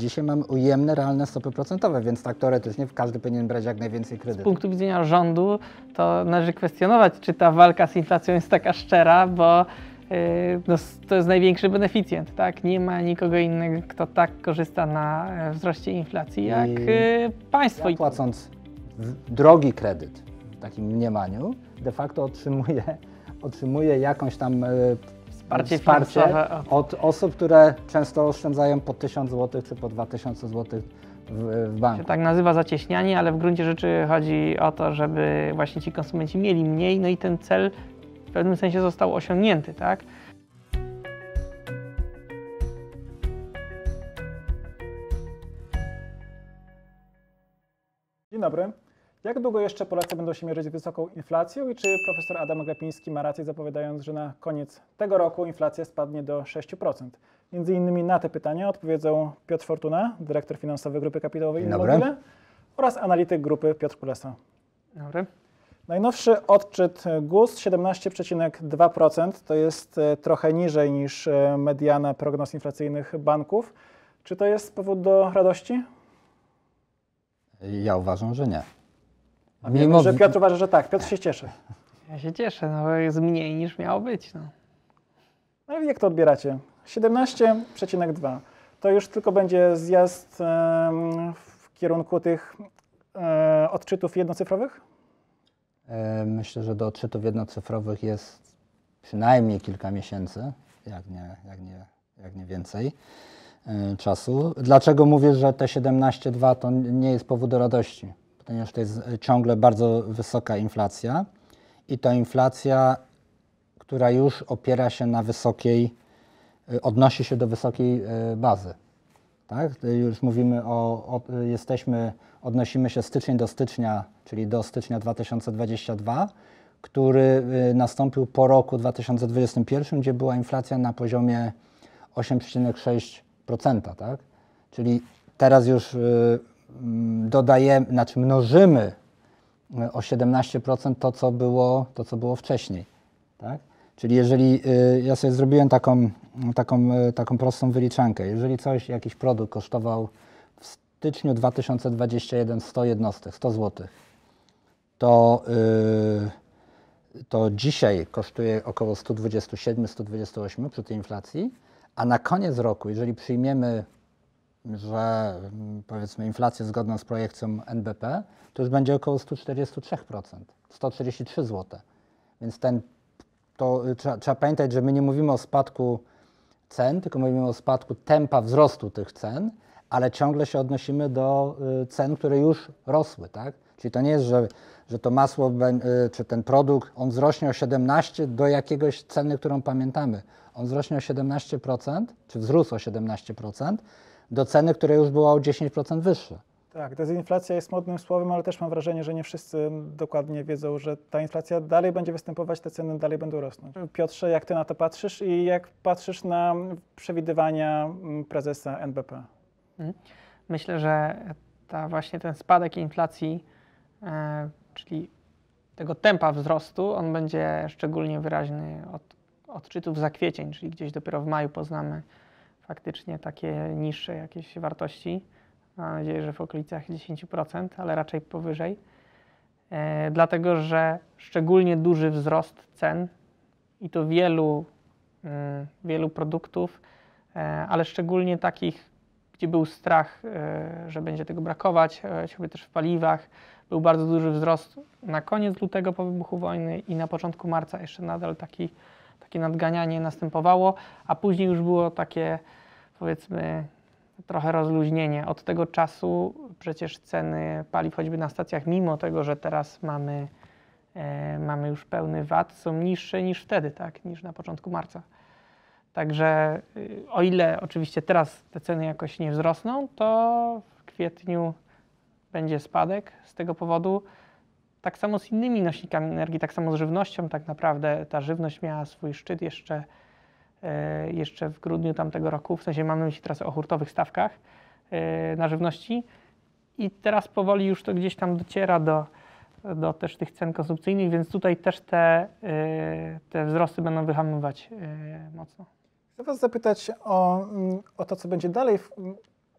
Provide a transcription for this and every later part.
Dzisiaj mamy ujemne, realne stopy procentowe, więc tak teoretycznie każdy powinien brać jak najwięcej Z kredytów. punktu widzenia rządu to należy kwestionować, czy ta walka z inflacją jest taka szczera, bo yy, no, to jest największy beneficjent, tak? Nie ma nikogo innego, kto tak korzysta na e, wzroście inflacji jak I yy, państwo. Ja płacąc drogi kredyt w takim mniemaniu, de facto otrzymuję, otrzymuję jakąś tam e, Wsparcie od- od osób, które często oszczędzają po 1000 zł czy po 2000 zł w, w banku. się tak nazywa zacieśnianie, ale w gruncie rzeczy chodzi o to, żeby właśnie ci konsumenci mieli mniej, no i ten cel w pewnym sensie został osiągnięty, tak? Dzień dobry. Jak długo jeszcze Polacy będą się mierzyć z wysoką inflacją i czy profesor Adam Glapiński ma rację zapowiadając, że na koniec tego roku inflacja spadnie do 6%? Między innymi na te pytania odpowiedzą Piotr Fortuna, dyrektor finansowy Grupy Kapitałowej. Immobile oraz analityk grupy Piotr Kulesa. Dobry. Najnowszy odczyt GUS 17,2% to jest e, trochę niżej niż e, mediana prognoz inflacyjnych banków. Czy to jest powód do radości? Ja uważam, że nie. A wiemy, że Piotr uważa, że tak. Piotr się cieszy. Ja się cieszę, no bo jest mniej niż miało być. No. No i jak to odbieracie? 17,2. To już tylko będzie zjazd w kierunku tych e, odczytów jednocyfrowych? E, Myślę, że do odczytów jednocyfrowych jest przynajmniej kilka miesięcy, jak nie, jak nie, jak nie więcej e, czasu. Dlaczego mówię, że te 17,2 to nie jest powód do radości? Ponieważ to jest e, ciągle bardzo wysoka inflacja i to inflacja, która już opiera się na wysokiej, e, odnosi się do wysokiej e, bazy. Tak? Już mówimy o, o, jesteśmy, odnosimy się styczeń do stycznia, czyli do stycznia 2022, który nastąpił po roku 2021, gdzie była inflacja na poziomie 8,6%, tak? Czyli teraz już dodajemy, znaczy mnożymy y, o 17% to, co było, to, co było wcześniej. Tak? Czyli jeżeli y, ja sobie zrobiłem taką, taką, y, taką prostą wyliczankę, jeżeli coś, jakiś produkt kosztował w styczniu 2021 100 jednostek, 100 zł, to, to dzisiaj kosztuje około 127-128 przy tej inflacji, a na koniec roku, jeżeli przyjmiemy że mm, powiedzmy inflację zgodną z projekcją NBP, to już będzie około 143%, 143 zł. Więc ten, to y, trzeba, trzeba pamiętać, że my nie mówimy o spadku cen, tylko mówimy o spadku tempa wzrostu tych cen, ale ciągle się odnosimy do y, cen, które już rosły, tak? Czyli to nie jest, że, że to masło y, czy ten produkt, on wzrośnie o 17 do jakiegoś ceny, którą pamiętamy. On wzrośnie o 17%, czy wzrósł o 17%, do ceny, która już była o 10% wyższa. Tak, dezinflacja jest modnym słowem, ale też mam wrażenie, że nie wszyscy dokładnie wiedzą, że ta inflacja dalej będzie występować, te ceny dalej będą rosnąć. Piotrze, jak ty na to patrzysz i jak patrzysz na przewidywania mm, prezesa NBP? Myślę, że ta właśnie ten spadek inflacji, e, czyli tego tempa wzrostu, on będzie szczególnie wyraźny od odczytów za kwiecień, czyli gdzieś dopiero w maju poznamy faktycznie takie niższe jakieś wartości. Mam nadzieję, że w okolicach 10%, ale raczej powyżej. E, dlatego, że szczególnie duży wzrost cen i to wielu, mm, wielu produktów, e, ale szczególnie takich, gdzie był strach, e, że będzie tego brakować, e, choćby też w paliwach. Był bardzo duży wzrost na koniec lutego po wybuchu wojny i na początku marca jeszcze nadal taki, takie nadganianie następowało, a później już było takie, powiedzmy, trochę rozluźnienie. Od tego czasu przecież ceny paliw, choćby na stacjach, mimo tego, że teraz mamy, e, mamy już pełny VAT, są niższe niż wtedy, tak, niż na początku marca. Także y, o ile oczywiście teraz te ceny jakoś nie wzrosną, to w kwietniu będzie spadek z tego powodu. Tak samo z innymi nośnikami energii, tak samo z żywnością. Tak naprawdę ta żywność miała swój szczyt jeszcze, jeszcze w grudniu tamtego roku. W sensie mamy myśli teraz o hurtowych stawkach e, na żywności. I teraz powoli już to gdzieś tam dociera do, do też tych cen konsumpcyjnych, więc tutaj też te, e, te wzrosty będą wyhamować e, mocno. Chcę Was zapytać o, mm, o to, co będzie dalej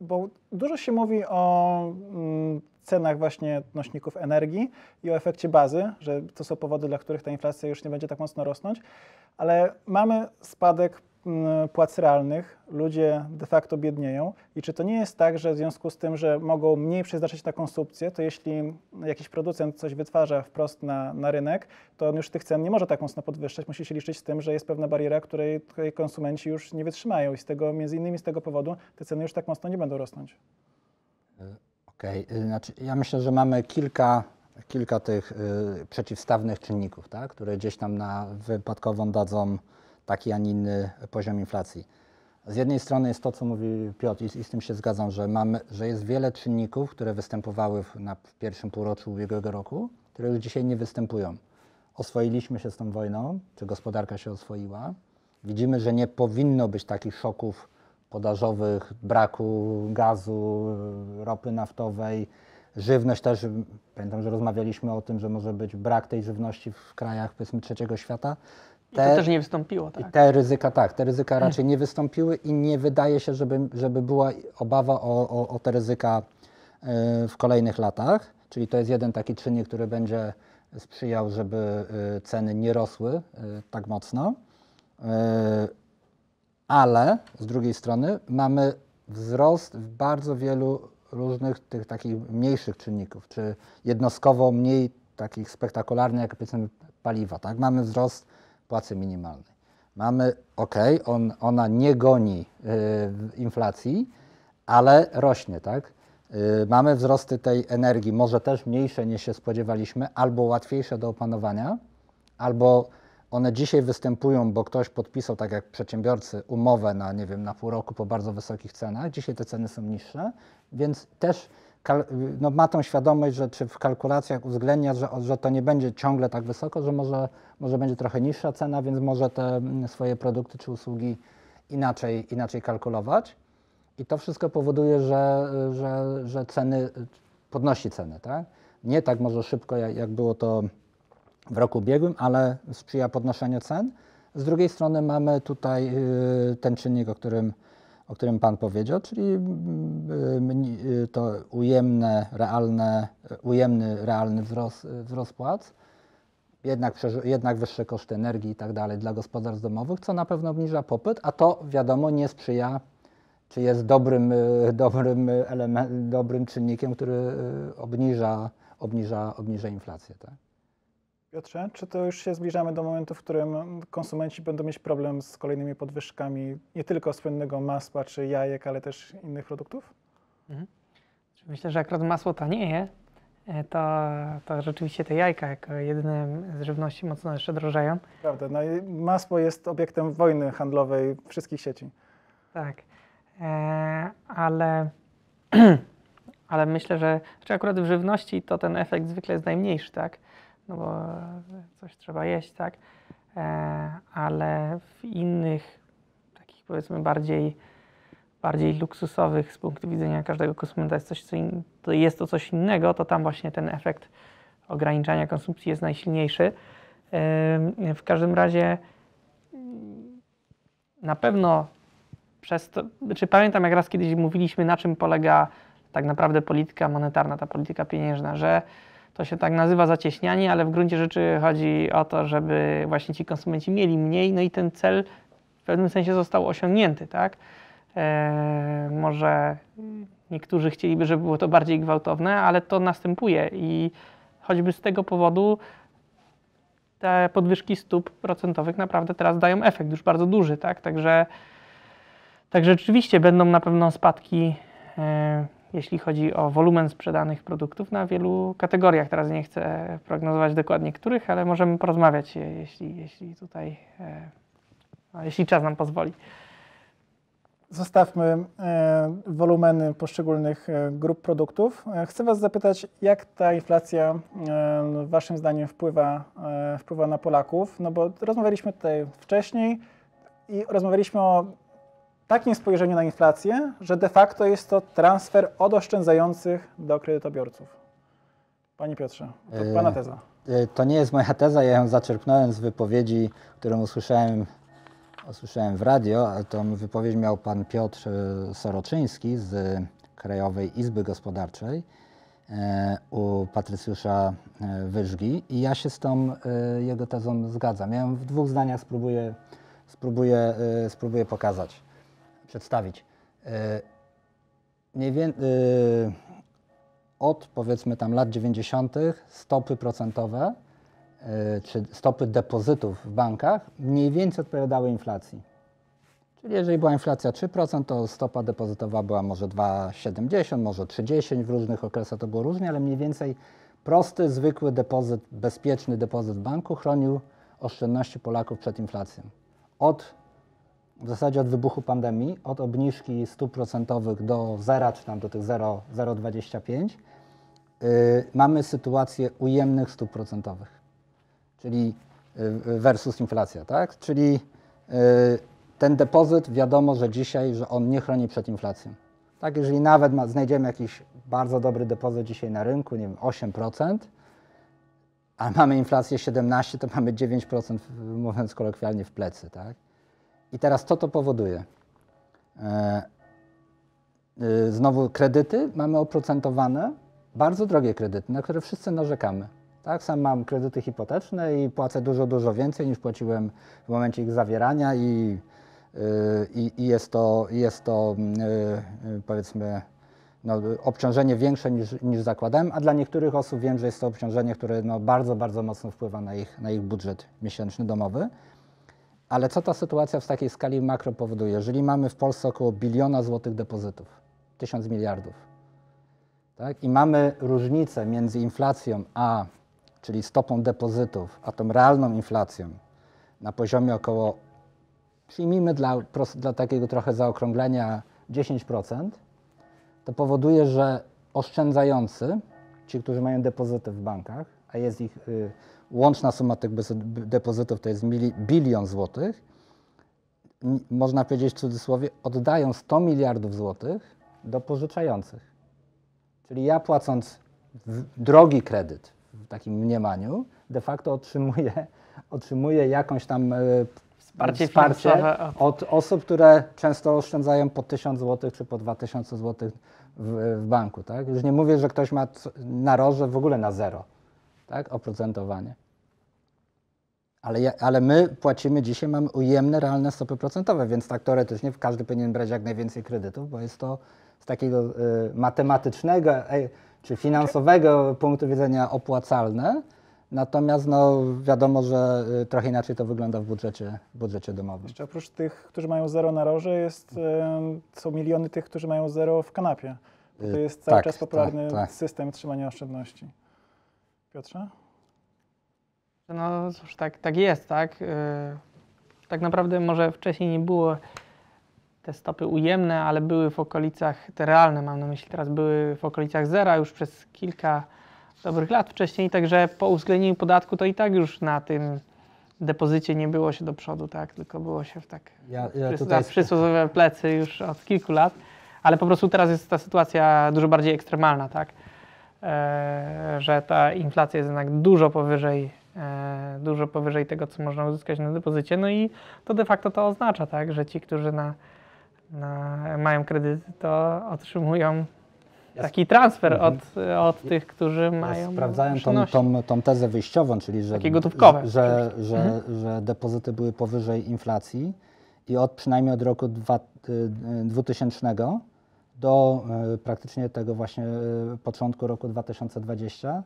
bo dużo się mówi o mm, cenach właśnie nośników energii i o efekcie bazy, że to są powody, dla których ta inflacja już nie będzie tak mocno rosnąć, ale mamy spadek mm, płac realnych, ludzie de facto biednieją. I czy to nie jest tak, że w związku z tym, że mogą mniej przeznaczyć na konsumpcję, to jeśli jakiś producent coś wytwarza wprost na, na rynek, to on już tych cen nie może tak mocno podwyższać, musi się liczyć z tym, że jest pewna bariera, której, konsumenci już nie wytrzymają. I z tego, między innymi z tego powodu te ceny już tak mocno nie będą rosnąć. Okej, y, znaczy ja myślę, że mamy kilka, kilka tych y, przeciwstawnych czynników, tak, które gdzieś tam na wypadkową dadzą taki, a nie inny poziom inflacji. Z jednej strony jest to, co mówi Piotr i, i z tym się zgadzam, że, mamy, że jest wiele czynników, które występowały w, na, w pierwszym półroczu ubiegłego roku, które już dzisiaj nie występują. Oswoiliśmy się z tą wojną, czy gospodarka się oswoiła. Widzimy, że nie powinno być takich szoków podażowych, braku gazu, ropy naftowej, żywność też. Pamiętam, że rozmawialiśmy o tym, że może być brak tej żywności w krajach powiedzmy trzeciego świata. I to też nie wystąpiło, I tak? te ryzyka, tak, te ryzyka raczej nie wystąpiły i nie wydaje się, żeby, żeby była obawa o, o, o te ryzyka y, w kolejnych latach. Czyli to jest jeden taki czynnik, który będzie sprzyjał, żeby y, ceny nie rosły y, tak mocno. Ale z drugiej strony mamy wzrost w bardzo wielu różnych tych takich mniejszych czynników, czy jednostkowo mniej takich spektakularnych, jak powiedzmy paliwa. Tak? Mamy wzrost płacy minimalnej. Mamy, ok, on, ona nie goni y, inflacji, ale rośnie, tak? Y, mamy wzrosty tej energii, może też mniejsze niż się spodziewaliśmy, albo łatwiejsze do opanowania, albo one dzisiaj występują, bo ktoś podpisał, tak jak przedsiębiorcy, umowę na, nie wiem, na pół roku po bardzo wysokich cenach. Dzisiaj te ceny są niższe, więc też no, ma tą świadomość, że czy w kalkulacjach uwzględnia, że, że to nie będzie ciągle tak wysoko, że może, może będzie trochę niższa cena, więc może te mm, swoje produkty czy usługi inaczej, inaczej kalkulować. I to wszystko powoduje, że, że, że ceny, podnosi ceny, tak? Nie tak może szybko, jak, jak było to w roku ubiegłym, ale sprzyja podnoszeniu cen. Z drugiej strony mamy tutaj y, ten czynnik, o którym, o którym Pan powiedział, czyli y, mni- y, to ujemne, realne, ujemny, realny wzrost, wzrost płac, jednak, jednak wyższe koszty energii i tak dalej dla gospodarstw domowych, co na pewno obniża popyt, a to wiadomo nie sprzyja, czy jest dobrym, y, dobrym, elemen- dobrym czynnikiem, który y, obniża, obniża, obniża inflację. Tak? Piotrze, czy to już się zbliżamy do momentu, w którym konsumenci będą mieć problem z kolejnymi podwyżkami nie tylko słynnego masła czy jajek, ale też innych produktów? Myślę, że akurat masło tanieje, to, to rzeczywiście te jajka jako jedyne z żywności mocno jeszcze drożeją. Prawda, no i masło jest obiektem wojny handlowej wszystkich sieci. Tak, e, ale, ale myślę, że czy akurat w żywności to ten efekt zwykle jest najmniejszy, tak? No bo coś trzeba jeść, tak? E, ale w innych, takich powiedzmy bardziej, bardziej luksusowych z punktu widzenia każdego konsumenta jest, coś, co in, to jest to coś innego, to tam właśnie ten efekt ograniczania konsumpcji jest najsilniejszy. E, w każdym razie mm, na pewno przez to, czy pamiętam jak raz kiedyś mówiliśmy, na czym polega tak naprawdę polityka monetarna, ta polityka pieniężna, że to się tak nazywa zacieśnianie, ale w gruncie rzeczy chodzi o to, żeby właśnie ci konsumenci mieli mniej, no i ten cel w pewnym sensie został osiągnięty, tak? E, może niektórzy chcieliby, żeby było to bardziej gwałtowne, ale to następuje i choćby z tego powodu te podwyżki stóp procentowych naprawdę teraz dają efekt już bardzo duży, tak? Także Także rzeczywiście będą na pewno spadki, e, jeśli chodzi o wolumen sprzedanych produktów na wielu kategoriach. Teraz nie chcę prognozować dokładnie których, ale możemy porozmawiać, jeśli, jeśli tutaj, e, jeśli czas nam pozwoli. Zostawmy e, wolumeny poszczególnych e, grup produktów. Chcę Was zapytać, jak ta inflacja e, Waszym zdaniem wpływa, wpływa na Polaków? No bo rozmawialiśmy tutaj wcześniej i rozmawialiśmy o takim spojrzeniu na inflację, że de facto jest to transfer od oszczędzających do kredytobiorców. Panie Piotrze, to E, Pana teza. Y, To nie jest moja teza, ja ją zaczerpnąłem z wypowiedzi, którą usłyszałem usłyszałem w radio, ale tą wypowiedź miał pan Piotr Soroczyński z Krajowej Izby Gospodarczej e, u Patrycjusza Wyżgi i ja się z tą jego tezą zgadzam. Ja ją w dwóch zdaniach spróbuję, spróbuję, spróbuję pokazać, przedstawić. E, Mniej wię- y, od powiedzmy tam lat 90. stopy procentowe y, czy stopy depozytów w bankach mniej więcej odpowiadały inflacji. Czyli jeżeli była inflacja 3%, to stopa depozytowa była może 2,70, może 3,10, w różnych okresach to było różnie, ale mniej więcej prosty, zwykły depozyt, bezpieczny depozyt w banku chronił oszczędności Polaków przed inflacją. Od w zasadzie od wybuchu pandemii, od obniżki stóp procentowych do zera, czy tam do tych 0 0,25, yy, mamy sytuację ujemnych stóp procentowych, czyli yy, versus inflacja, tak? Czyli yy, ten depozyt wiadomo, że dzisiaj, że on nie chroni przed inflacją. Tak, jeżeli nawet ma, znajdziemy jakiś bardzo dobry depozyt dzisiaj na rynku, nie wiem, 8%, a mamy inflację 17, to mamy 9%, mówiąc kolokwialnie, w plecy, tak? I teraz co to powoduje? E, y, znowu kredyty mamy oprocentowane, bardzo drogie kredyty, na które wszyscy narzekamy. Tak, sam mam kredyty hipoteczne i płacę dużo, dużo więcej niż płaciłem w momencie ich zawierania i, y, i, i jest to, jest to y, powiedzmy no, obciążenie większe niż, niż zakładałem, a dla niektórych osób wiem, że jest to obciążenie, które no, bardzo, bardzo mocno wpływa na ich, na ich budżet miesięczny domowy. Ale co ta sytuacja w takiej skali makro powoduje? Jeżeli mamy w Polsce około biliona złotych depozytów, tysiąc miliardów, tak? i mamy różnicę między inflacją a, czyli stopą depozytów, a tą realną inflacją na poziomie około, przyjmijmy dla, dla takiego trochę zaokrąglenia 10%, to powoduje, że oszczędzający, ci, którzy mają depozyty w bankach, a jest ich y, łączna suma tych depozytów to jest mili, bilion złotych, można powiedzieć w cudzysłowie, oddają 100 miliardów złotych do pożyczających. Czyli ja płacąc drogi kredyt w takim mniemaniu, de facto otrzymuję, otrzymuję jakąś tam y, Wsparcie wsparcie od- osób, które często oszczędzają po 1000 zł czy po 2000 zł w, w banku. Tak? Już nie mówię, że ktoś ma c- na roże w ogóle na zero tak? oprocentowanie. Ale, ale my płacimy dzisiaj, mamy ujemne, realne stopy procentowe, więc tak teoretycznie każdy powinien brać jak najwięcej kredytów, bo jest to z takiego y, matematycznego czy finansowego punktu widzenia opłacalne. Natomiast no, wiadomo, że y, trochę inaczej to wygląda w budżecie, w budżecie domowym. Jeszcze oprócz tych, którzy mają zero na roże, jest, em, są miliony tych, którzy mają zero w kanapie. Bo to Y, jest cały tak, czas popularny tak, tak. system trzymania oszczędności. Piotrze? No cóż, tak, tak jest, tak. Yy, Tak naprawdę może wcześniej nie było te stopy ujemne, ale były w okolicach, te realne mam na myśli teraz, były w okolicach zera już przez kilka dobrych lat wcześniej, także po uwzględnieniu podatku to i tak już na tym depozycie nie było się do przodu, tak, tylko było się w tak Ja, ja tutaj za przysłowiowe plecy już od kilku lat, ale po prostu teraz jest ta sytuacja dużo bardziej ekstremalna, tak? E, że ta inflacja jest jednak dużo powyżej, e, dużo powyżej tego, co można uzyskać na depozycie, no i to de facto to oznacza, tak, że ci, którzy na, na, mają kredyty, to otrzymują taki transfer Mhm. od, od tych, którzy mają Sprawdzałem tą, tą, tą tezę wyjściową, czyli że, Takie gotówkowe że, że, Mhm. że depozyty były powyżej inflacji i od przynajmniej od roku dwa, y, y, 2000 do y, praktycznie tego właśnie y, początku roku 2020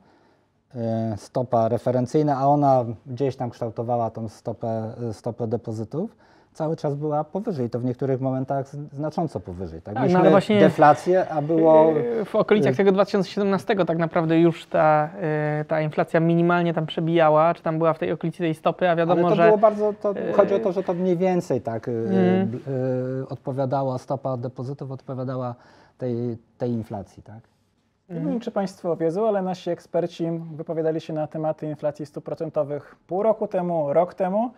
y, stopa referencyjna, a ona gdzieś tam kształtowała tą stopę, stopę depozytów, cały czas była powyżej, to w niektórych momentach znacząco powyżej. Tak, Tak, no właśnie- deflację, a było... W okolicach tego 2017 tak naprawdę już ta, yy, ta inflacja minimalnie tam przebijała, czy tam była w tej okolicy tej stopy, a wiadomo, Ale to że było bardzo, to, e, chodzi o to, że to mniej więcej tak y, y, odpowiadała, stopa depozytów odpowiadała tej, tej inflacji, tak? Nie wiem, czy Państwo wiedzą, ale nasi eksperci wypowiadali się na tematy inflacji stóp procentowych pół roku temu, rok temu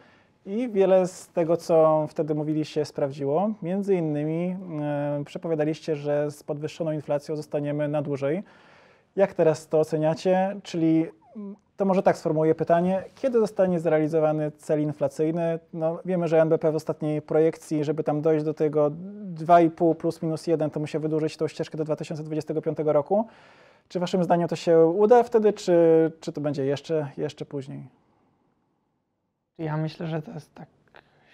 i wiele z tego, co wtedy mówili, się sprawdziło. Między innymi e, przepowiadaliście, że z podwyższoną inflacją zostaniemy na dłużej. Jak teraz to oceniacie? Czyli to może tak sformułuję pytanie. Kiedy zostanie zrealizowany cel inflacyjny? No, wiemy, że NBP w ostatniej projekcji, żeby tam dojść do tego 2,5 plus minus 1, to musi wydłużyć tą ścieżkę do 2025 roku. Czy waszym zdaniem to się uda wtedy, czy, czy to będzie jeszcze, jeszcze później? Ja myślę, że to jest tak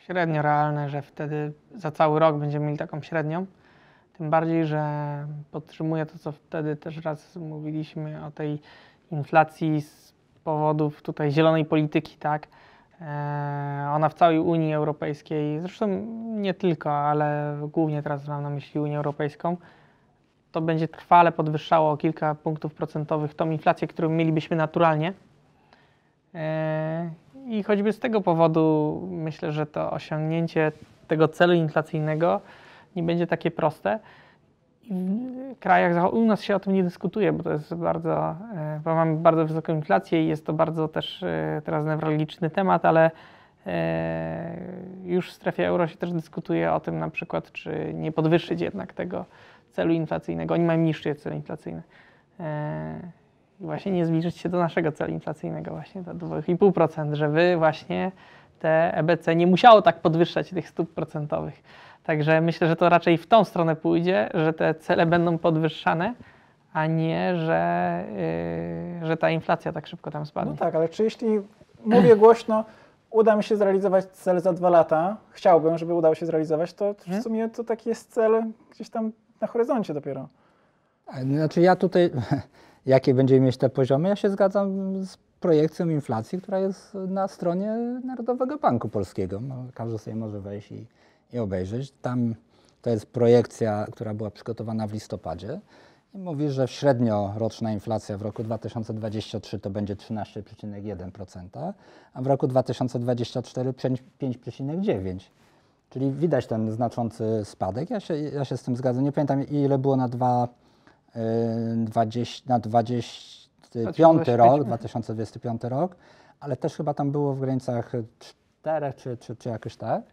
średnio realne, że wtedy za cały rok będziemy mieli taką średnią. Tym bardziej, że podtrzymuję to, co wtedy też raz mówiliśmy o tej inflacji z powodów tutaj zielonej polityki, tak? E, Ona w całej Unii Europejskiej, zresztą nie tylko, ale głównie teraz mam na myśli Unię Europejską, to będzie trwale podwyższało o kilka punktów procentowych tą inflację, którą mielibyśmy naturalnie. I choćby z tego powodu myślę, że to osiągnięcie tego celu inflacyjnego nie będzie takie proste. W krajach u nas się o tym nie dyskutuje, bo to jest bardzo, e, bo mamy bardzo wysoką inflację i jest to bardzo też e, teraz newralgiczny temat, ale e, już w strefie euro się też dyskutuje o tym na przykład, czy nie podwyższyć jednak tego celu inflacyjnego. Oni mają niższy cel inflacyjny. I właśnie nie zbliżyć się do naszego celu inflacyjnego, właśnie do 2,5%, żeby właśnie te EBC nie musiało tak podwyższać tych stóp procentowych. Także myślę, że to raczej w tą stronę pójdzie, że te cele będą podwyższane, a nie, że, yy, że ta inflacja tak szybko tam spadnie. No tak, ale czy jeśli mówię głośno, uda mi się zrealizować cel za dwa lata, chciałbym, żeby udało się zrealizować, to w Mhm. sumie to taki jest cel gdzieś tam na horyzoncie dopiero. Znaczy ja tutaj, jakie będziemy mieć te poziomy, ja się zgadzam z projekcją inflacji, która jest na stronie Narodowego Banku Polskiego. No, każdy sobie może wejść i, i obejrzeć. Tam to jest projekcja, która była przygotowana w listopadzie i mówi, że średnioroczna inflacja w roku 2023 to będzie 13,1%, a w roku 2024 5,9%. Czyli widać ten znaczący spadek. Ja się, ja się z tym zgadzam. Nie pamiętam ile było na dwa, 20, na 25 rok, 2025. 2025 rok, ale też chyba tam było w granicach 4 czy, czy, czy jakoś tak.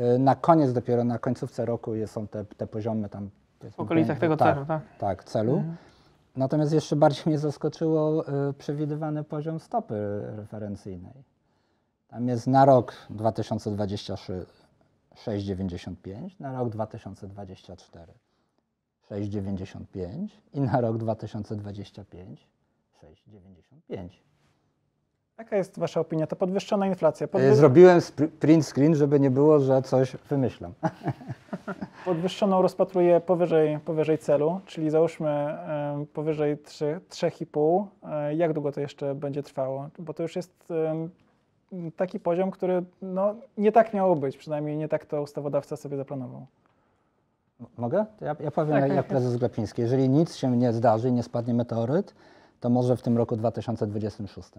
Y, Na koniec dopiero, na końcówce roku są te, te poziomy tam. w okolicach tego tak, celu, tak? Tak, celu. Natomiast jeszcze bardziej mnie zaskoczyło y, przewidywany poziom stopy referencyjnej. Tam jest na rok 2023 6,95, na rok 2024 6,95 i na rok 2025 6,95. Jaka jest Wasza opinia? To podwyższona inflacja. Podwy... Zrobiłem print screen, żeby nie było, że coś wymyślam. Podwyższoną rozpatruję powyżej, powyżej celu, czyli załóżmy powyżej 3, 3,5. E, Jak długo to jeszcze będzie trwało? Bo to już jest taki poziom, który no, nie tak miało być, przynajmniej nie tak to ustawodawca sobie zaplanował. Mogę? Ja, ja powiem Tak, jak, tak, jak prezes Glapiński. Jeżeli nic się nie zdarzy i nie spadnie meteoryt, to może w tym roku 2026.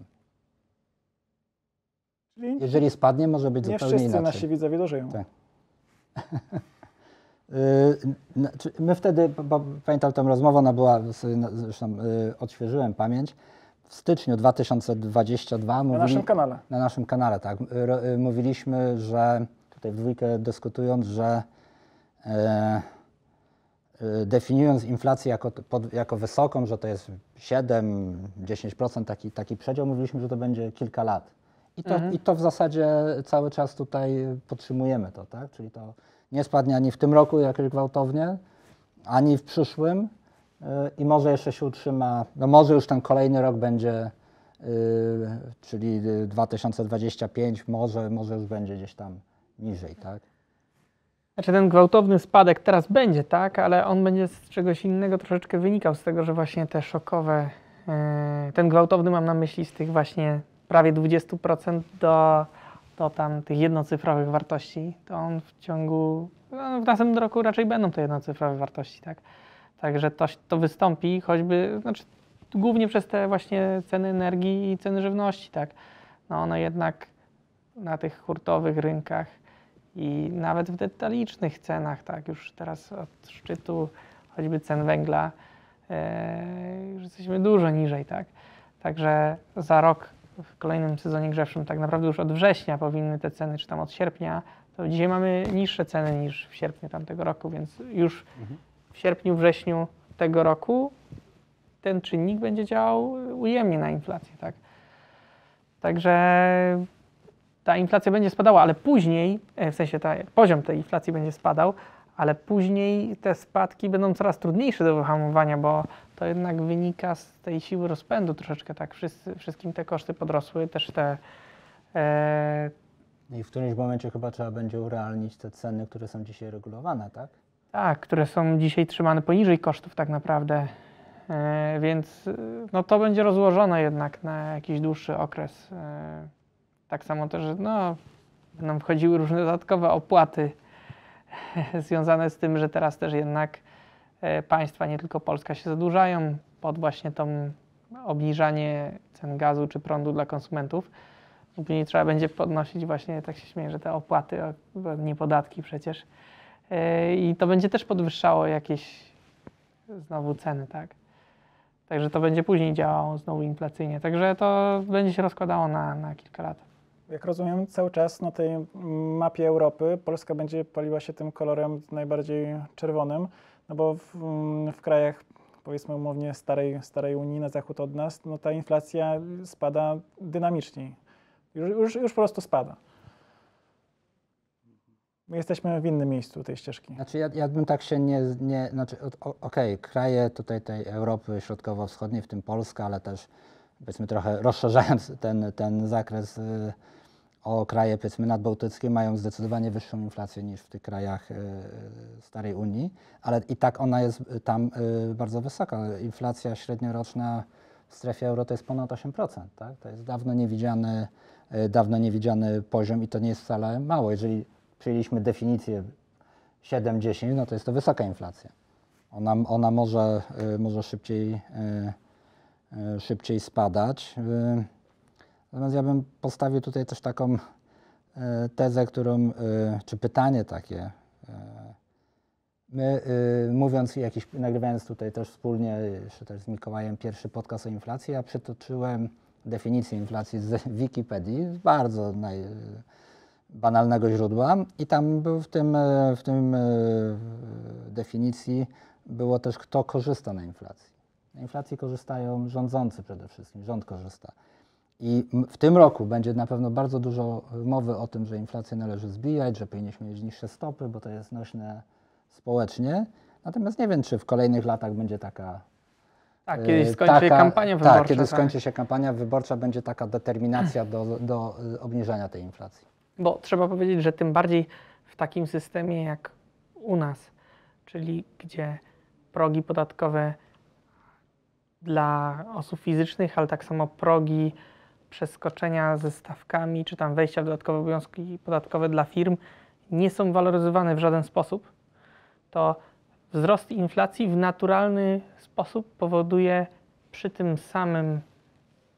Czyli Jeżeli spadnie, może być nie zupełnie wszyscy inaczej. nasi widzowie dożyją. Tak. Y, My wtedy, bo- pamiętam tę rozmowę, ona była, na- zresztą y, odświeżyłem pamięć, w styczniu 2022 Na mówili, naszym kanale. na naszym kanale, tak, y, mówiliśmy, że tutaj w dwójkę dyskutując, że definiując inflację jako, pod, jako wysoką, że to jest 7-10% taki, taki przedział, mówiliśmy, że to będzie kilka lat. I to, Mhm. I to w zasadzie cały czas tutaj podtrzymujemy to, tak? Czyli to nie spadnie ani w tym roku jakoś gwałtownie, ani w przyszłym y, i może jeszcze się utrzyma, no może już ten kolejny rok będzie, czyli y, 2025, może, może już będzie gdzieś tam niżej, tak? Znaczy ten gwałtowny spadek teraz będzie, tak, ale on będzie z czegoś innego troszeczkę wynikał, z tego, że właśnie te szokowe, e, ten gwałtowny mam na myśli z tych właśnie prawie 20% do, do tam tych jednocyfrowych wartości, to on w ciągu, no, w następnym roku raczej będą te jednocyfrowe wartości, tak. Także to, to wystąpi choćby, znaczy głównie przez te właśnie ceny energii i ceny żywności, tak. No one jednak na tych hurtowych rynkach i nawet w detalicznych cenach, tak, już teraz od szczytu choćby cen węgla e, już jesteśmy dużo niżej, tak. Także za rok w kolejnym sezonie grzewczym, tak naprawdę już od września powinny te ceny, czy tam od sierpnia, to dzisiaj mamy niższe ceny niż w sierpniu tamtego roku, więc już w sierpniu, wrześniu tego roku ten czynnik będzie działał ujemnie na inflację, tak. Także ta inflacja będzie spadała, ale później, e, w sensie ta, poziom tej inflacji będzie spadał, ale później te spadki będą coraz trudniejsze do wyhamowania, bo to jednak wynika z tej siły rozpędu troszeczkę, tak, Wszyscy, wszystkim te koszty podrosły, też te, e, I w którymś momencie chyba trzeba będzie urealnić te ceny, które są dzisiaj regulowane, tak? tak, które są dzisiaj trzymane poniżej kosztów tak naprawdę, e, więc e, no to będzie rozłożone jednak na jakiś dłuższy okres. E, tak samo też, że no, będą wchodziły różne dodatkowe opłaty związane z tym, że teraz też jednak e, państwa, nie tylko Polska, się zadłużają pod właśnie tą obniżanie cen gazu czy prądu dla konsumentów. Później trzeba będzie podnosić właśnie, tak się śmieję, że te opłaty, nie podatki przecież. E, I to będzie też podwyższało jakieś znowu ceny, tak? Także to będzie później działało znowu inflacyjnie. Także to będzie się rozkładało na, na kilka lat. Jak rozumiem, cały czas na tej mapie Europy Polska będzie paliła się tym kolorem najbardziej czerwonym, no bo w, w krajach powiedzmy umownie starej, starej Unii na zachód od nas, no ta inflacja spada dynamiczniej. Już, już, już po prostu spada. My jesteśmy w innym miejscu tej ścieżki. Znaczy ja, ja bym tak się nie, nie znaczy okej, kraje tutaj tej Europy Środkowo-Wschodniej, w tym Polska, ale też powiedzmy trochę rozszerzając ten, ten zakres y, o kraje powiedzmy nadbałtyckie mają zdecydowanie wyższą inflację niż w tych krajach y, starej Unii, ale i tak ona jest y, tam y, bardzo wysoka. Inflacja średnioroczna w strefie euro to jest ponad 8%, tak? To jest dawno niewidziany, y, dawno niewidziany poziom i to nie jest wcale mało. Jeżeli przyjęliśmy definicję 7-10, no to jest to wysoka inflacja. Ona, ona może, y, może szybciej, y, y, szybciej spadać. Y, Natomiast ja bym postawił tutaj też taką y, tezę, którą, czy pytanie takie. My mówiąc jakiś, nagrywając tutaj też wspólnie, jeszcze też z Mikołajem pierwszy podcast o inflacji, ja przytoczyłem definicję inflacji z Wikipedii, z bardzo naj, banalnego źródła i tam był w tym, e, w tym e, definicji było też kto korzysta na inflacji. Na inflacji korzystają rządzący przede wszystkim, rząd korzysta. I w tym roku będzie na pewno bardzo dużo mowy o tym, że inflację należy zbijać, że powinniśmy mieć niższe stopy, bo to jest nośne społecznie. Natomiast nie wiem, czy w kolejnych latach będzie taka Tak, E, kiedyś skończy się taka- kampania wyborcza. Tak, kiedy skończy się kampania wyborcza, będzie taka determinacja do, do y, obniżenia tej inflacji. Bo trzeba powiedzieć, że tym bardziej w takim systemie jak u nas, czyli gdzie progi podatkowe dla osób fizycznych, ale tak samo progi przeskoczenia ze stawkami, czy tam wejścia w dodatkowe obowiązki podatkowe dla firm nie są waloryzowane w żaden sposób, to wzrost inflacji w naturalny sposób powoduje przy tym samym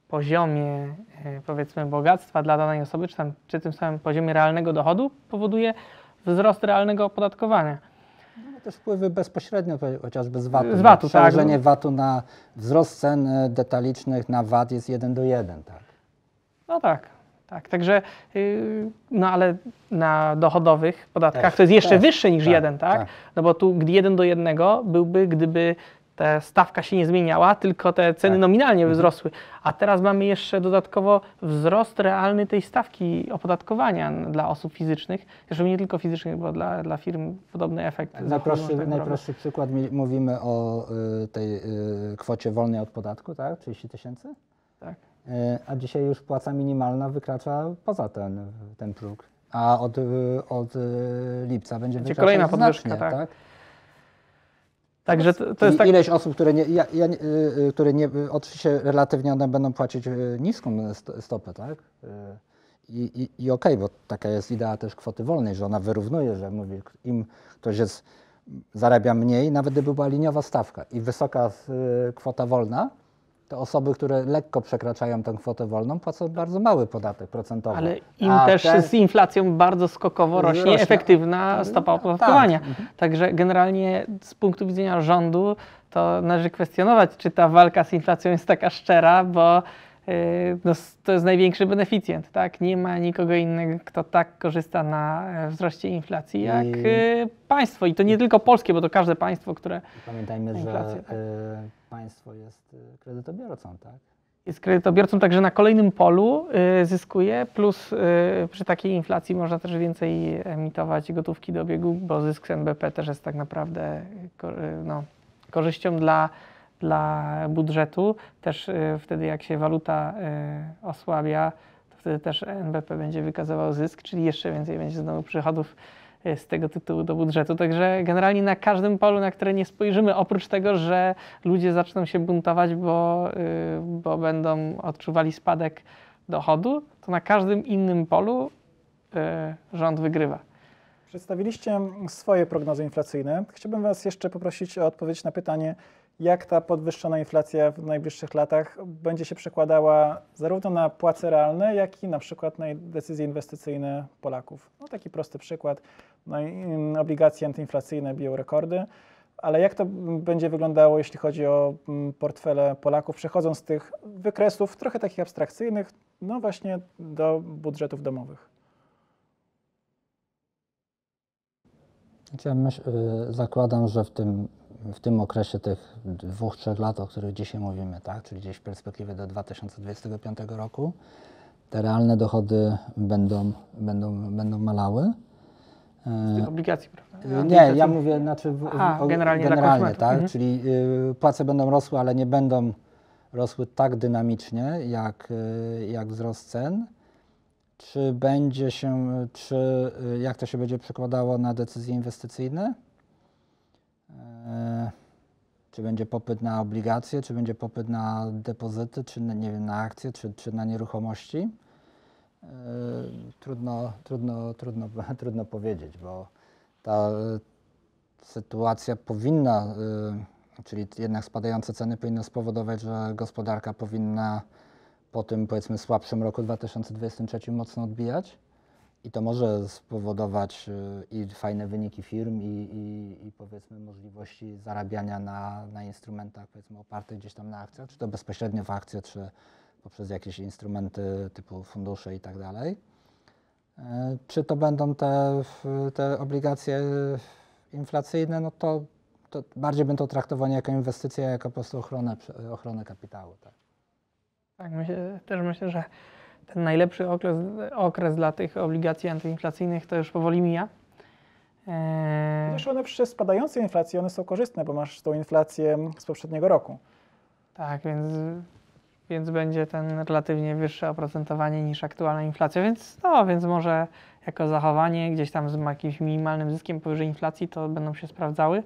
poziomie, e, powiedzmy, bogactwa dla danej osoby, czy tam przy tym samym poziomie realnego dochodu, powoduje wzrost realnego opodatkowania. No, też wpływy bezpośrednio, chociażby z VAT-u. Z VAT-u, bo tak. Przełożenie VAT-u na wzrost cen y, detalicznych na VAT jest 1 do 1, tak. No tak, tak. Także, yy, no ale na dochodowych podatkach Też, to jest jeszcze też, wyższe niż tak, jeden, tak? tak. No bo tu gdy jeden do jednego byłby, gdyby ta stawka się nie zmieniała, tylko te ceny Tak. nominalnie Mhm. wzrosły. A teraz mamy jeszcze dodatkowo wzrost realny tej stawki opodatkowania dla osób fizycznych. Zresztą nie tylko fizycznych, bo dla, dla firm podobny efekt. zachodu Najprostszy, tak najprostszy przykład, mówimy o y, tej y, kwocie wolnej od podatku, tak? 30 tysięcy? Tak. Y, A dzisiaj już płaca minimalna wykracza poza ten, ten próg. A od, y, od y, lipca będzie Będzie wykraczać kolejna podwyżka, znacznie, tak. tak? Także to, to jest tak. ileś osób, które, nie, ja, ja, nie- y, y, które nie, oczywiście relatywnie one będą płacić y, niską st- stopę, tak? Y, I, i, i okej, bo taka jest idea też kwoty wolnej, że ona wyrównuje, że mówi, im ktoś jest, zarabia mniej, nawet gdyby była liniowa stawka i wysoka kwota wolna, to osoby, które lekko przekraczają tę kwotę wolną, płacą bardzo mały podatek procentowy. Ale im A też ten- z inflacją bardzo skokowo rośnie, Rośnie. efektywna stopa Tak. opodatkowania. Mhm. Także generalnie z punktu widzenia rządu to należy kwestionować, czy ta walka z inflacją jest taka szczera, bo no, s- to jest największy beneficjent. Tak? Nie ma nikogo innego, kto tak korzysta na e, wzroście inflacji jak I- yy, państwo. I to nie tylko polskie, bo to każde państwo, które Pamiętajmy, że Inflacja, tak. y, państwo jest y, kredytobiorcą, tak? jest kredytobiorcą, także na kolejnym polu y, zyskuje, plus y, przy takiej inflacji można też więcej emitować gotówki do obiegu, bo zysk z NBP też jest tak naprawdę y, no, korzyścią dla, dla budżetu. Też y, wtedy jak się waluta y, osłabia, to wtedy też NBP będzie wykazywał zysk, czyli jeszcze więcej będzie znowu przychodów y, z tego tytułu do budżetu. Także generalnie na każdym polu, na które nie spojrzymy, oprócz tego, że ludzie zaczną się buntować, bo, bo będą odczuwali spadek dochodu, to na każdym innym polu rząd wygrywa. Przedstawiliście swoje prognozy inflacyjne. Chciałbym Was jeszcze poprosić o odpowiedź na pytanie, jak ta podwyższona inflacja w najbliższych latach będzie się przekładała zarówno na płace realne, jak i na przykład na decyzje inwestycyjne Polaków. No taki prosty przykład. No, mm, obligacje antyinflacyjne biją rekordy, ale jak to mm, będzie wyglądało, jeśli chodzi o mm, portfele Polaków, przechodząc z tych wykresów trochę takich abstrakcyjnych, no właśnie do budżetów domowych? Ja myśl, y, zakładam, że w tym, w tym okresie tych dwóch, trzech lat, o których dzisiaj mówimy, tak, czyli gdzieś w perspektywie do 2025 roku, te realne dochody będą, będą, będą malały. Z tych E, obligacji, prawda? Nie, ja mówię, znaczy w, Aha, o- generalnie generalnie tak, Mhm. czyli y, płace będą rosły, ale nie będą rosły tak dynamicznie jak, y, jak wzrost cen. Czy będzie się, czy y, jak to się będzie przekładało na decyzje inwestycyjne? E, Czy będzie popyt na obligacje, czy będzie popyt na depozyty, czy na, nie wiem, na akcje, czy, czy na nieruchomości? E, Trudno, trudno, trudno, trudno powiedzieć, bo ta y, sytuacja powinna, czyli jednak spadające ceny powinny spowodować, że gospodarka powinna po tym powiedzmy słabszym roku 2023 mocno odbijać i to może spowodować y, i fajne wyniki firm i, i, i powiedzmy możliwości zarabiania na, na instrumentach powiedzmy opartych gdzieś tam na akcjach, czy to bezpośrednio w akcje, czy poprzez jakieś instrumenty typu fundusze i tak dalej. E, Czy to będą te, te obligacje inflacyjne, no to, to bardziej bym to traktował nie jako inwestycję, a jako po prostu ochronę, ochronę kapitału. Tak. Tak, myślę, też myślę, że ten najlepszy okres, okres dla tych obligacji antyinflacyjnych to już powoli mija. Eee, one przy spadającej inflacji one są korzystne, bo masz tą inflację z poprzedniego roku. tak, więc, więc będzie ten relatywnie wyższe oprocentowanie niż aktualna inflacja, więc no, więc może jako zachowanie gdzieś tam z jakimś minimalnym zyskiem powyżej inflacji to będą się sprawdzały,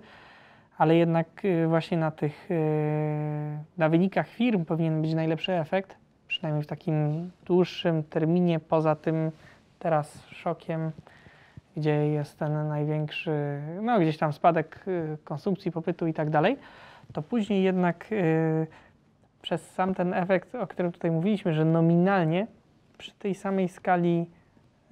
ale jednak y, właśnie na tych, y, na wynikach firm powinien być najlepszy efekt, przynajmniej w takim dłuższym terminie, poza tym teraz szokiem, gdzie jest ten największy, no gdzieś tam spadek y, konsumpcji, popytu i tak dalej, to później jednak y, przez sam ten efekt, o którym tutaj mówiliśmy, że nominalnie przy tej samej skali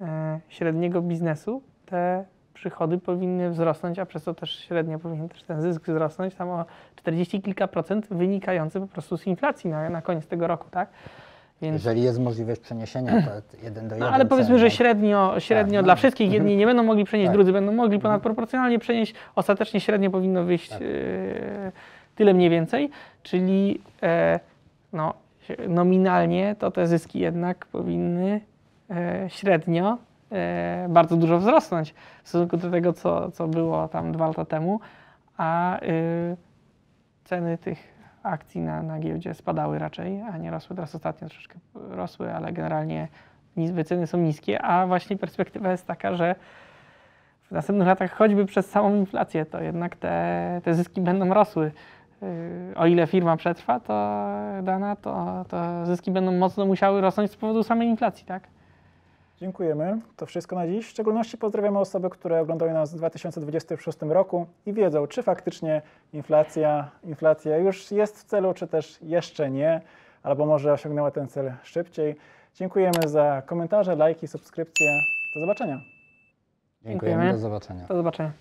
e, średniego biznesu te przychody powinny wzrosnąć, a przez to też średnio powinien też ten zysk wzrosnąć tam o 40 kilka procent wynikający po prostu z inflacji na, na koniec tego roku, tak? Więc, Jeżeli jest możliwość przeniesienia to jeden do no, jeden. ale powiedzmy, że no, średnio, średnio no. dla wszystkich jedni nie będą mogli przenieść, Tak. drudzy będą mogli ponadproporcjonalnie przenieść. Ostatecznie średnio powinno wyjść Tak. e, tyle mniej więcej, czyli e, no, nominalnie to te zyski jednak powinny e, średnio e, bardzo dużo wzrosnąć w stosunku do tego, co, co było tam dwa lata temu, a e, ceny tych akcji na, na giełdzie spadały raczej, a nie rosły. Teraz ostatnio troszeczkę rosły, ale generalnie wyceny są niskie, a właśnie perspektywa jest taka, że w następnych latach choćby przez samą inflację, to jednak te, te zyski będą rosły. Yy, O ile firma przetrwa, to dana, to, to zyski będą mocno musiały rosnąć z powodu samej inflacji, tak? Dziękujemy. To wszystko na dziś. W szczególności pozdrawiamy osoby, które oglądają nas w 2026 roku i wiedzą, czy faktycznie inflacja, inflacja już jest w celu, czy też jeszcze nie, albo może osiągnęła ten cel szybciej. Dziękujemy za komentarze, lajki, subskrypcje. Do zobaczenia. Dziękujemy, Dziękujemy. do zobaczenia. Do zobaczenia.